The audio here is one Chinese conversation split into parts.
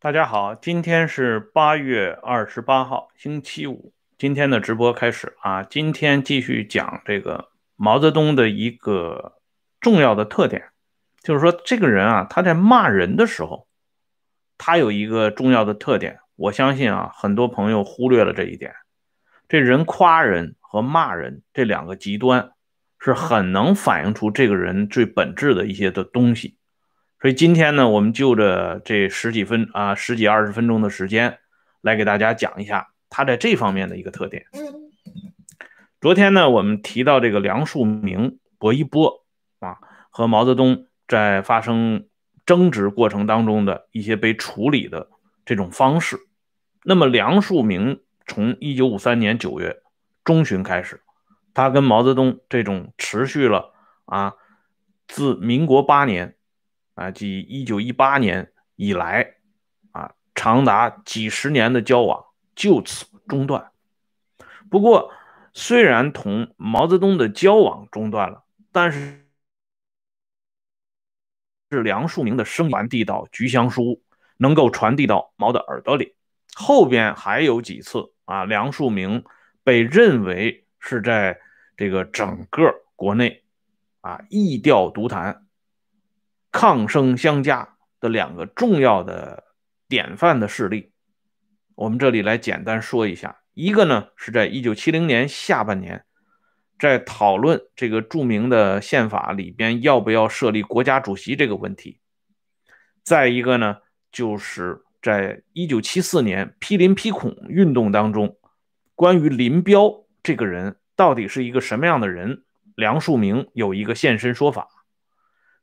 大家好，今天是八月二十八号，星期五。今天的直播开始啊，今天继续讲这个毛泽东的一个重要的特点，就是说这个人啊，他在骂人的时候，他有一个重要的特点。我相信啊，很多朋友忽略了这一点。这人夸人和骂人这两个极端，是很能反映出这个人最本质的一些的东西。所以今天呢，我们就着这十几分啊，十几二十分钟的时间，来给大家讲一下他在这方面的一个特点。昨天呢，我们提到这个梁漱溟、薄一波啊，和毛泽东在发生争执过程当中的一些被处理的这种方式。那么，梁漱溟从一九五三年九月中旬开始，他跟毛泽东这种持续了啊，自民国八年。啊，即一九一八年以来，啊，长达几十年的交往就此中断。不过，虽然同毛泽东的交往中断了，但是是梁漱溟的声传递到菊香书，能够传递到毛的耳朵里。后边还有几次啊，梁漱溟被认为是在这个整个国内啊异调独谈。抗声相加的两个重要的典范的事例，我们这里来简单说一下。一个呢是在一九七零年下半年，在讨论这个著名的宪法里边要不要设立国家主席这个问题；再一个呢，就是在一九七四年批林批孔运动当中，关于林彪这个人到底是一个什么样的人，梁漱溟有一个现身说法。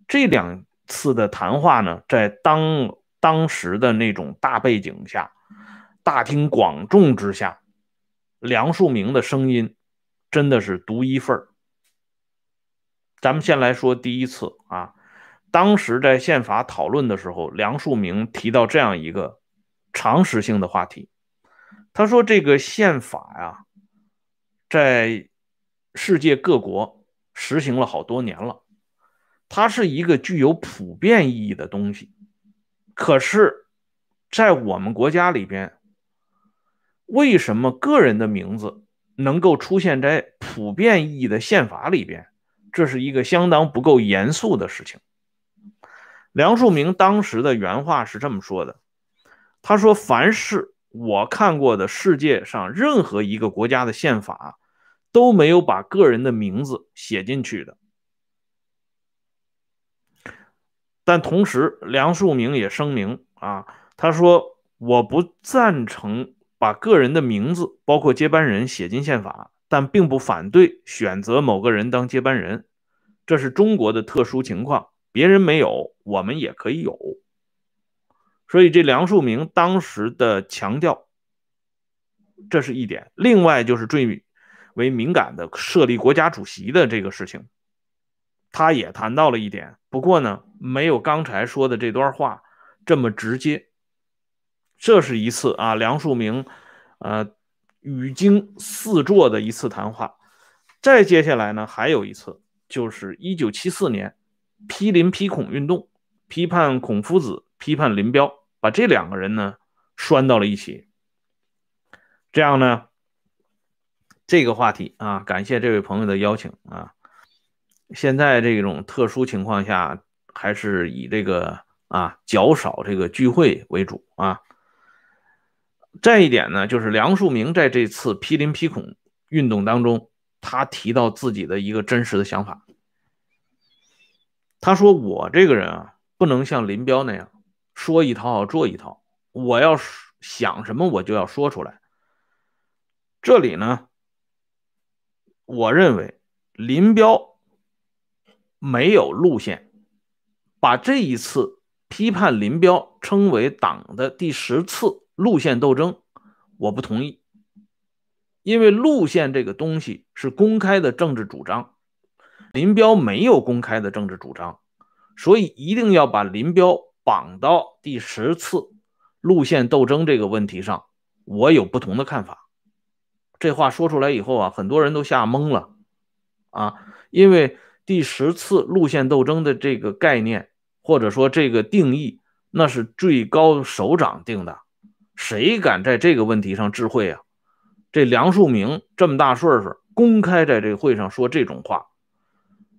这两。次的谈话呢，在当当时的那种大背景下，大庭广众之下，梁漱溟的声音真的是独一份儿。咱们先来说第一次啊，当时在宪法讨论的时候，梁漱溟提到这样一个常识性的话题，他说：“这个宪法呀，在世界各国实行了好多年了。”它是一个具有普遍意义的东西，可是，在我们国家里边，为什么个人的名字能够出现在普遍意义的宪法里边？这是一个相当不够严肃的事情。梁漱溟当时的原话是这么说的：“他说，凡是我看过的世界上任何一个国家的宪法，都没有把个人的名字写进去的。”但同时，梁漱溟也声明啊，他说：“我不赞成把个人的名字，包括接班人写进宪法，但并不反对选择某个人当接班人。这是中国的特殊情况，别人没有，我们也可以有。所以，这梁漱溟当时的强调，这是一点。另外，就是最为敏感的设立国家主席的这个事情。”他也谈到了一点，不过呢，没有刚才说的这段话这么直接。这是一次啊，梁漱溟，呃，语惊四座的一次谈话。再接下来呢，还有一次，就是一九七四年批林批孔运动，批判孔夫子，批判林彪，把这两个人呢拴到了一起。这样呢，这个话题啊，感谢这位朋友的邀请啊。现在这种特殊情况下，还是以这个啊较少这个聚会为主啊。再一点呢，就是梁漱溟在这次批林批孔运动当中，他提到自己的一个真实的想法。他说：“我这个人啊，不能像林彪那样说一套做一套，我要想什么我就要说出来。”这里呢，我认为林彪。没有路线，把这一次批判林彪称为党的第十次路线斗争，我不同意。因为路线这个东西是公开的政治主张，林彪没有公开的政治主张，所以一定要把林彪绑到第十次路线斗争这个问题上。我有不同的看法。这话说出来以后啊，很多人都吓懵了啊，因为。第十次路线斗争的这个概念，或者说这个定义，那是最高首长定的，谁敢在这个问题上智慧啊？这梁漱溟这么大岁数，公开在这个会上说这种话，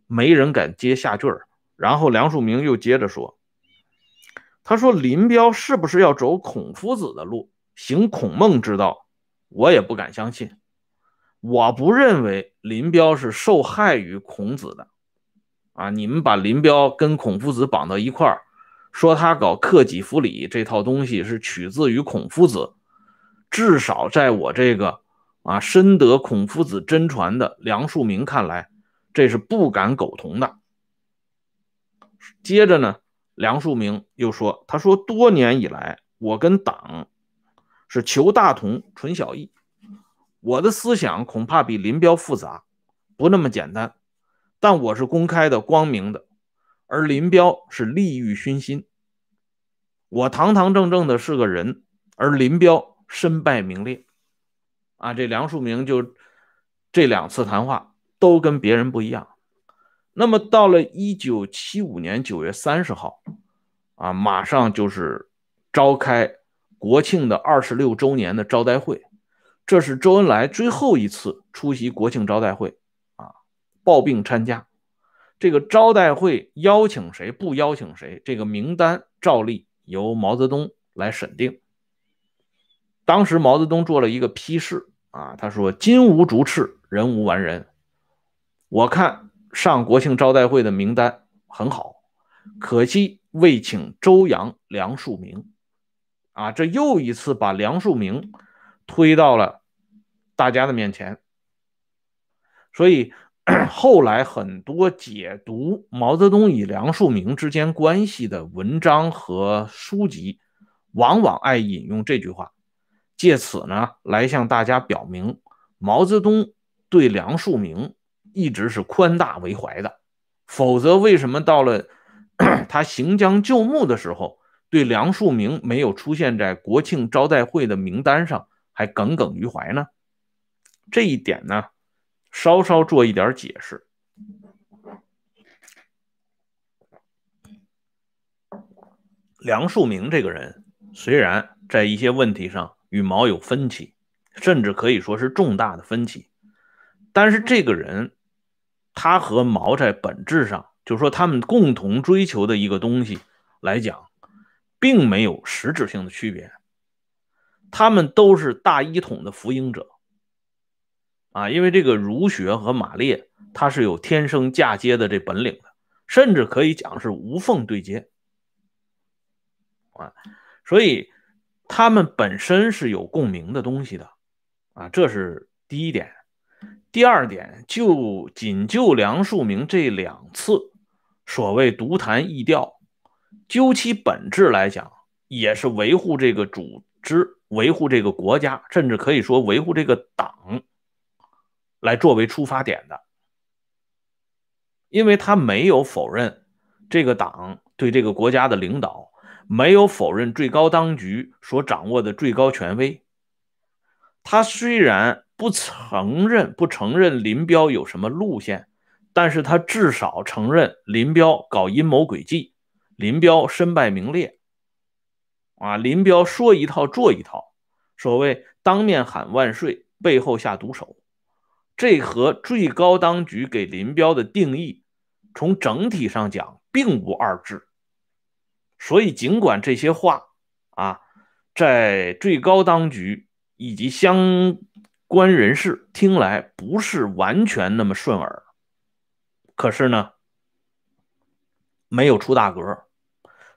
没人敢接下句儿。然后梁漱溟又接着说：“他说林彪是不是要走孔夫子的路，行孔孟之道？我也不敢相信。我不认为林彪是受害于孔子的。啊，你们把林彪跟孔夫子绑到一块儿。”说他搞克己复礼这套东西是取自于孔夫子，至少在我这个啊深得孔夫子真传的梁漱溟看来，这是不敢苟同的。接着呢，梁漱溟又说：“他说多年以来，我跟党是求大同存小异，我的思想恐怕比林彪复杂，不那么简单，但我是公开的、光明的。”而林彪是利欲熏心，我堂堂正正的是个人，而林彪身败名裂，啊，这梁漱溟就这两次谈话都跟别人不一样。那么到了一九七五年九月三十号，啊，马上就是召开国庆的二十六周年的招待会，这是周恩来最后一次出席国庆招待会，抱病参加。这个招待会邀请谁不邀请谁，这个名单照例由毛泽东来审定。当时毛泽东做了一个批示啊，他说：“金无足赤，人无完人。我看上国庆招待会的名单很好，可惜未请周扬、梁漱溟。”啊，这又一次把梁漱溟推到了大家的面前，所以。后来很多解读毛泽东与梁漱溟之间关系的文章和书籍，往往爱引用这句话，借此呢来向大家表明毛泽东对梁漱溟一直是宽大为怀的。否则，为什么到了 他行将就木的时候，对梁漱溟没有出现在国庆招待会的名单上，还耿耿于怀呢？这一点呢？稍稍做一点解释，梁漱溟这个人虽然在一些问题上与毛有分歧，甚至可以说是重大的分歧，但是这个人他和毛在本质上，就是说他们共同追求的一个东西来讲，并没有实质性的区别，他们都是大一统的福音者。啊，因为这个儒学和马列，它是有天生嫁接的这本领的，甚至可以讲是无缝对接啊，所以他们本身是有共鸣的东西的啊，这是第一点。第二点，就仅就梁漱溟这两次所谓独谈异调，究其本质来讲，也是维护这个组织、维护这个国家，甚至可以说维护这个党。来作为出发点的，因为他没有否认这个党对这个国家的领导，没有否认最高当局所掌握的最高权威。他虽然不承认不承认林彪有什么路线，但是他至少承认林彪搞阴谋诡计，林彪身败名裂。啊，林彪说一套做一套，所谓当面喊万岁，背后下毒手。这和最高当局给林彪的定义，从整体上讲并无二致。所以，尽管这些话啊，在最高当局以及相关人士听来不是完全那么顺耳，可是呢，没有出大格。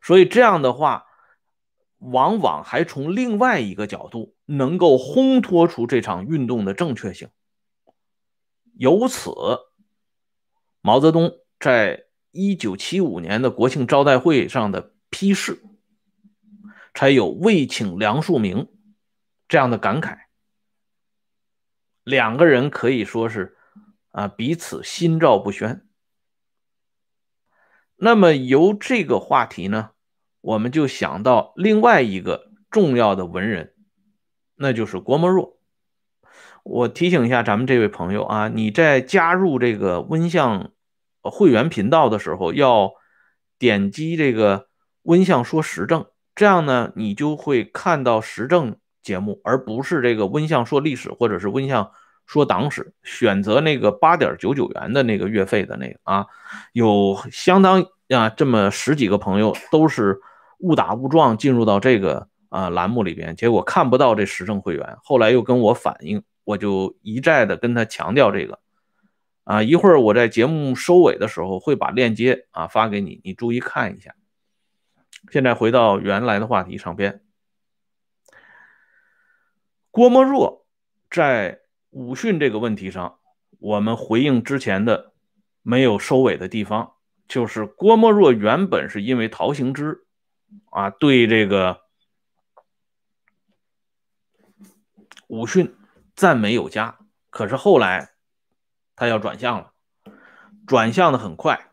所以，这样的话，往往还从另外一个角度能够烘托出这场运动的正确性。由此，毛泽东在一九七五年的国庆招待会上的批示，才有未请梁漱溟这样的感慨。两个人可以说是啊彼此心照不宣。那么由这个话题呢，我们就想到另外一个重要的文人，那就是郭沫若。我提醒一下咱们这位朋友啊，你在加入这个温相会员频道的时候，要点击这个温相说时政，这样呢，你就会看到时政节目，而不是这个温相说历史或者是温相说党史。选择那个八点九九元的那个月费的那个啊，有相当啊这么十几个朋友都是误打误撞进入到这个啊栏目里边，结果看不到这时政会员，后来又跟我反映，我就一再的跟他强调这个。啊，一会儿我在节目收尾的时候会把链接啊发给你，你注意看一下。现在回到原来的话题上边，郭沫若在武训这个问题上，我们回应之前的没有收尾的地方，就是郭沫若原本是因为陶行知啊对这个武训赞美有加，可是后来。他要转向了，转向的很快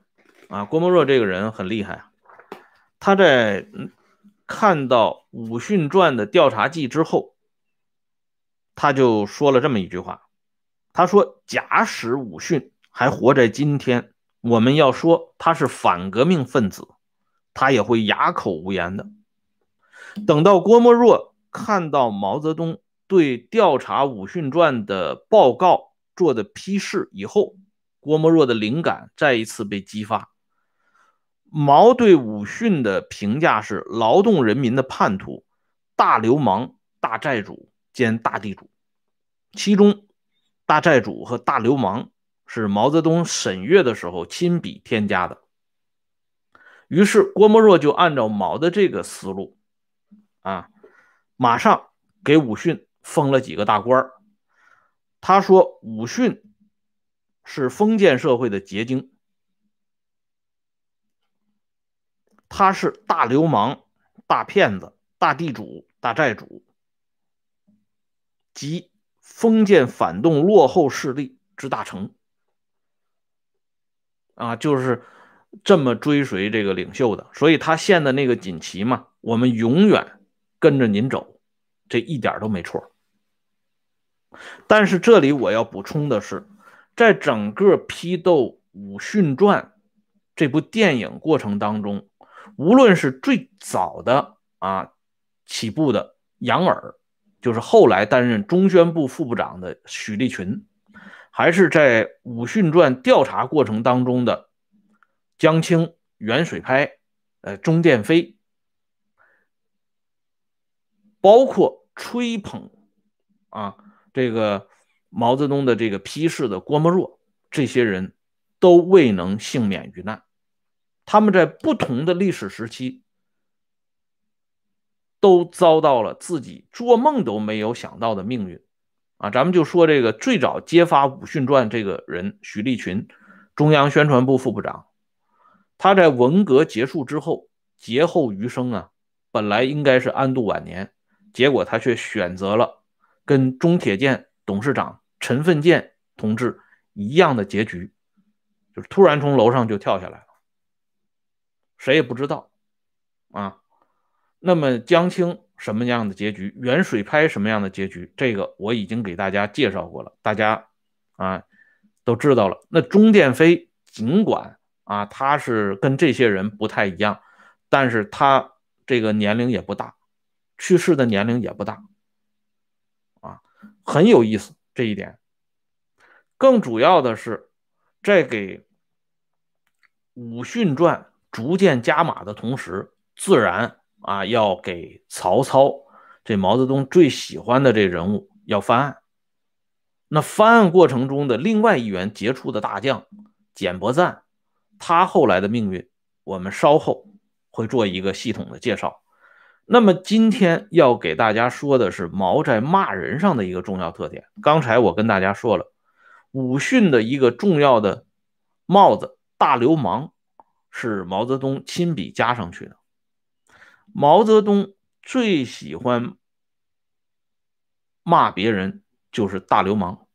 啊！郭沫若这个人很厉害啊，他在看到《武训传》的调查记之后，他就说了这么一句话：“他说，假使武训还活在今天，我们要说他是反革命分子，他也会哑口无言的。等到郭沫若看到毛泽东对调查《武训传》的报告。”做的批示以后，郭沫若的灵感再一次被激发。毛对武训的评价是劳动人民的叛徒、大流氓、大债主兼大地主。其中，大债主和大流氓是毛泽东审阅的时候亲笔添加的。于是，郭沫若就按照毛的这个思路，啊，马上给武训封了几个大官。他说：“武训是封建社会的结晶，他是大流氓、大骗子、大地主、大债主，及封建反动落后势力之大成。”啊，就是这么追随这个领袖的，所以他献的那个锦旗嘛，我们永远跟着您走，这一点都没错。但是这里我要补充的是，在整个批斗《武训传》这部电影过程当中，无论是最早的啊起步的杨耳，就是后来担任中宣部副部长的许立群，还是在《武训传》调查过程当中的江青、袁水拍、呃钟殿飞，包括吹捧啊。这个毛泽东的这个批示的郭沫若，这些人都未能幸免于难。他们在不同的历史时期，都遭到了自己做梦都没有想到的命运。啊，咱们就说这个最早揭发《武训传》这个人许立群，中央宣传部副部长，他在文革结束之后劫后余生啊，本来应该是安度晚年，结果他却选择了。跟中铁建董事长陈奋建同志一样的结局，就是突然从楼上就跳下来了，谁也不知道啊。那么江青什么样的结局？袁水拍什么样的结局？这个我已经给大家介绍过了，大家啊都知道了。那钟殿飞尽管啊他是跟这些人不太一样，但是他这个年龄也不大，去世的年龄也不大。很有意思这一点，更主要的是，在给《武训传》逐渐加码的同时，自然啊要给曹操这毛泽东最喜欢的这人物要翻案。那翻案过程中的另外一员杰出的大将简伯赞，他后来的命运，我们稍后会做一个系统的介绍。那么今天要给大家说的是毛在骂人上的一个重要特点。刚才我跟大家说了，武训的一个重要的帽子“大流氓”是毛泽东亲笔加上去的。毛泽东最喜欢骂别人就是“大流氓”。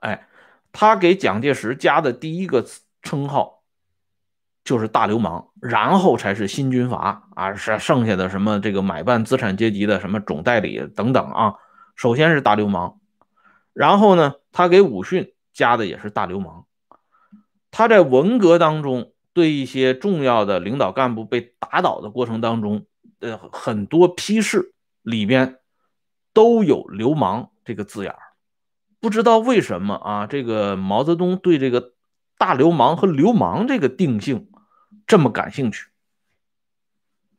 哎，他给蒋介石加的第一个称号。就是大流氓，然后才是新军阀啊，是剩下的什么这个买办资产阶级的什么总代理等等啊。首先是大流氓，然后呢，他给武训加的也是大流氓。他在文革当中对。一些重要的领导干部被打倒的过程当中，呃，很多批示里边都有“流氓”这个字眼不知道为什么啊，这个毛泽东对这个大流氓和流氓这个定性这么感兴趣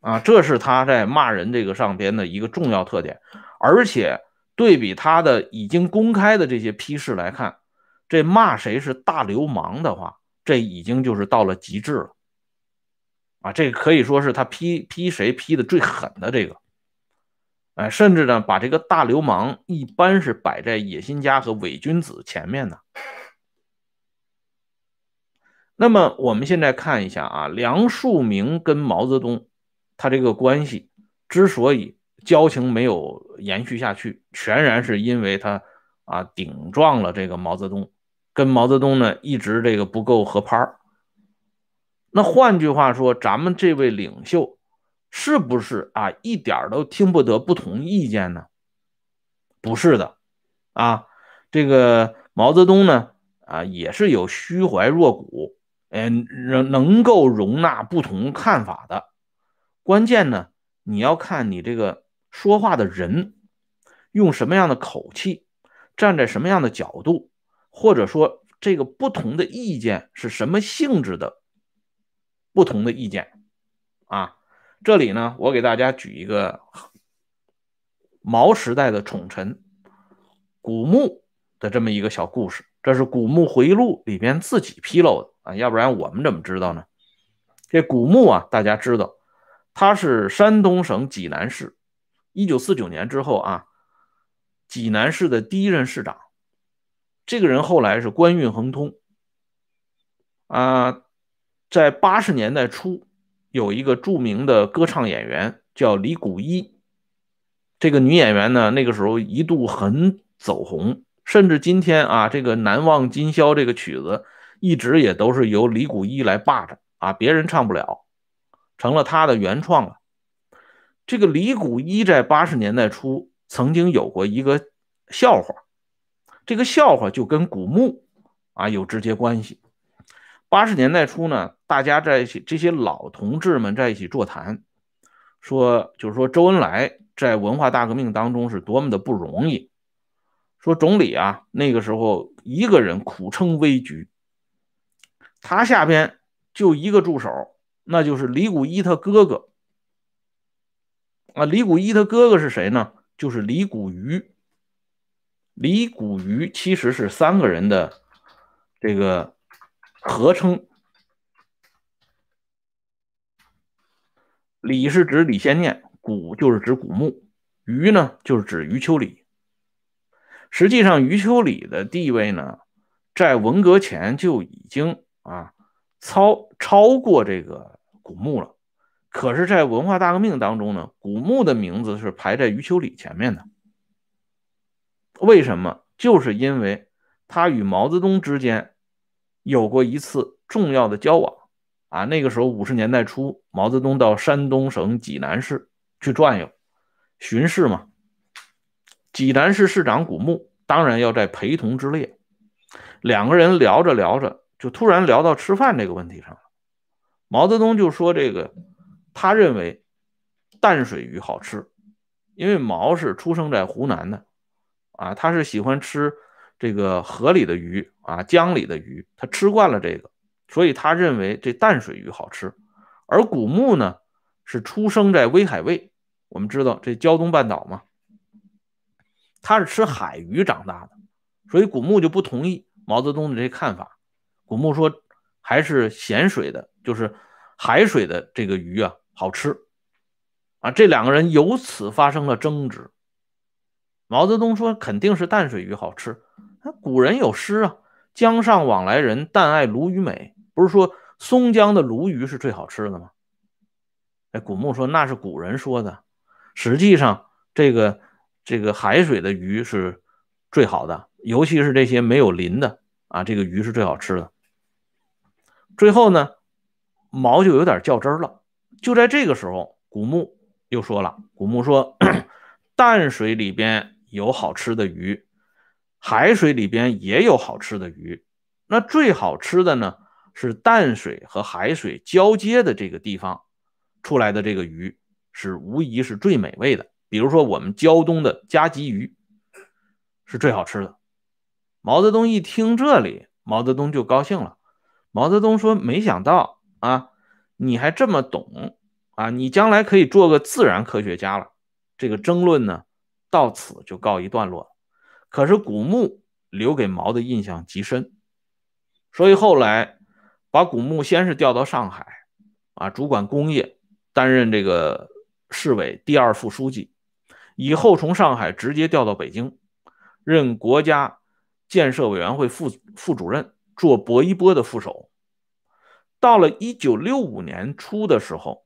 啊，这是他在骂人这个上边的一个重要特点。而且对比他的已经公开的这些批示来看，这骂谁是大流氓的话。这已经就是到了极致了，啊，这可以说是他批批谁批的最狠的这个，哎，甚至呢把这个大流氓一般是摆在野心家和伪君子前面的。那么我们现在看一下啊，梁漱溟跟毛泽东他这个关系之所以交情没有延续下去，全然是因为他啊顶撞了这个毛泽东。跟毛泽东呢一直这个不够合拍那换句话说，咱们这位领袖是不是啊一点都听不得不同意见呢？不是的，啊，这个毛泽东呢啊也是有虚怀若谷，嗯，能能够容纳不同看法的。关键呢，你要看你这个说话的人用什么样的口气，站在什么样的角度。或者说，这个不同的意见是什么性质的？不同的意见啊，这里呢，我给大家举一个毛时代的宠臣古牧的这么一个小故事。这是《古牧回忆录》里边自己披露的要不然我们怎么知道呢？这古墓啊，大家知道，他是山东省济南市，一九四九年之后啊，济南市的第一任市长。这个人后来是官运亨通，啊，在八十年代初，有一个著名的歌唱演员叫李谷一，这个女演员呢，那个时候一度很走红，甚至今天啊，这个《难忘今宵》这个曲子一直也都是由李谷一来霸着啊，别人唱不了，成了他的原创了。这个李谷一在八十年代初曾经有过一个笑话。这个笑话就跟古墓啊有直接关系。八十年代初呢，大家在一起，这些老同志们在一起座谈，说就是说周恩来在文化大革命当中是多么的不容易。说总理啊，那个时候一个人苦撑危局，他下边就一个助手，那就是李谷一他哥哥。啊，李谷一他哥哥是谁呢？就是李谷瑜。李谷于其实是三个人的这个合称，李是指李先念，谷就是指古墓，于呢就是指余秋里。实际上，余秋里的地位呢，在文革前就已经啊超超过这个古墓了。可是，在文化大革命当中呢，古墓的名字是排在余秋里前面的。为什么？就是因为他与毛泽东之间有过一次重要的交往啊。那个时候五十年代初，毛泽东到山东省济南市去转悠巡视嘛。济南市市长古墓当然要在陪同之列。两个人聊着聊着，就突然聊到吃饭这个问题上了。毛泽东就说：“这个他认为淡水鱼好吃，因为毛是出生在湖南的。”啊，他是喜欢吃这个河里的鱼啊，江里的鱼，他吃惯了这个，所以他认为这淡水鱼好吃。而古牧呢，是出生在威海卫，我们知道这胶东半岛嘛，他是吃海鱼长大的，所以古牧就不同意毛泽东的这看法。古牧说，还是咸水的，就是海水的这个鱼啊好吃。啊，这两个人由此发生了争执。毛泽东说：“肯定是淡水鱼好吃。古人有诗啊，‘江上往来人，但爱鲈鱼美’，不是说松江的鲈鱼是最好吃的吗？”哎，古牧说：“那是古人说的，实际上这个这个海水的鱼是最好的，尤其是这些没有鳞的啊，这个鱼是最好吃的。”最后呢，毛就有点较真了。就在这个时候，古牧又说了：“古牧说，淡水里边。”有好吃的鱼，海水里边也有好吃的鱼。那最好吃的呢，是淡水和海水交接的这个地方出来的这个鱼是无疑是最美味的。比如说我们胶东的夹鲫鱼是最好吃的。毛泽东一听这里，毛泽东就高兴了。毛泽东说：“没想到啊，你还这么懂啊！你将来可以做个自然科学家了。”这个争论呢，到此就告一段落。可是古牧留给毛的印象极深，所以后来。把古牧先是调到上海，啊，主管工业，担任这个市委第二副书记，以后从上海直接调到北京，任国家建设委员会副副主任，做薄一波的副手。到了一九六五年初的时候，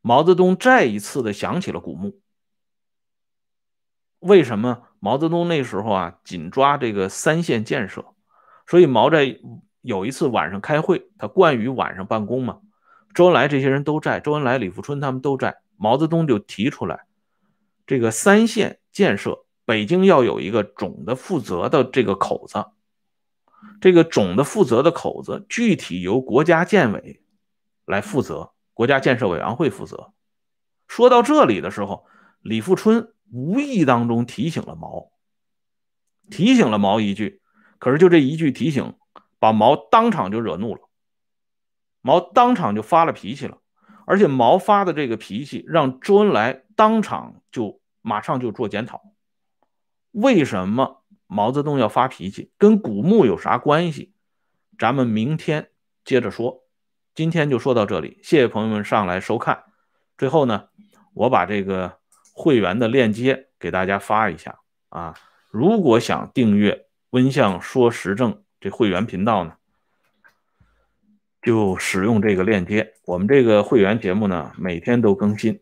毛泽东再一次的想起了古墓。为什么？毛泽东那时候啊，紧抓这个三线建设，所以毛在。有一次晚上开会，他惯于晚上办公嘛。周恩来这些人都在，周恩来、李富春他们都在。毛泽东就提出来，这个三线建设，北京要有一个总的负责的这个口子。这个总的负责的口子，具体由国家建委来负责，国家建设委员会负责。说到这里的时候，李富春无意当中提醒了毛，提醒了毛一句。可是就这一句提醒。把毛当场就惹怒了，毛当场就发了脾气了，而且毛发的这个脾气让周恩来当场就马上就做检讨。为什么毛泽东要发脾气？跟古墓有啥关系？咱们明天接着说。今天就说到这里，谢谢朋友们上来收看。最后呢，我把这个会员的链接给大家发一下啊。如果想订阅温相说时政。这会员频道呢，就使用这个链接。我们这个会员节目呢，每天都更新。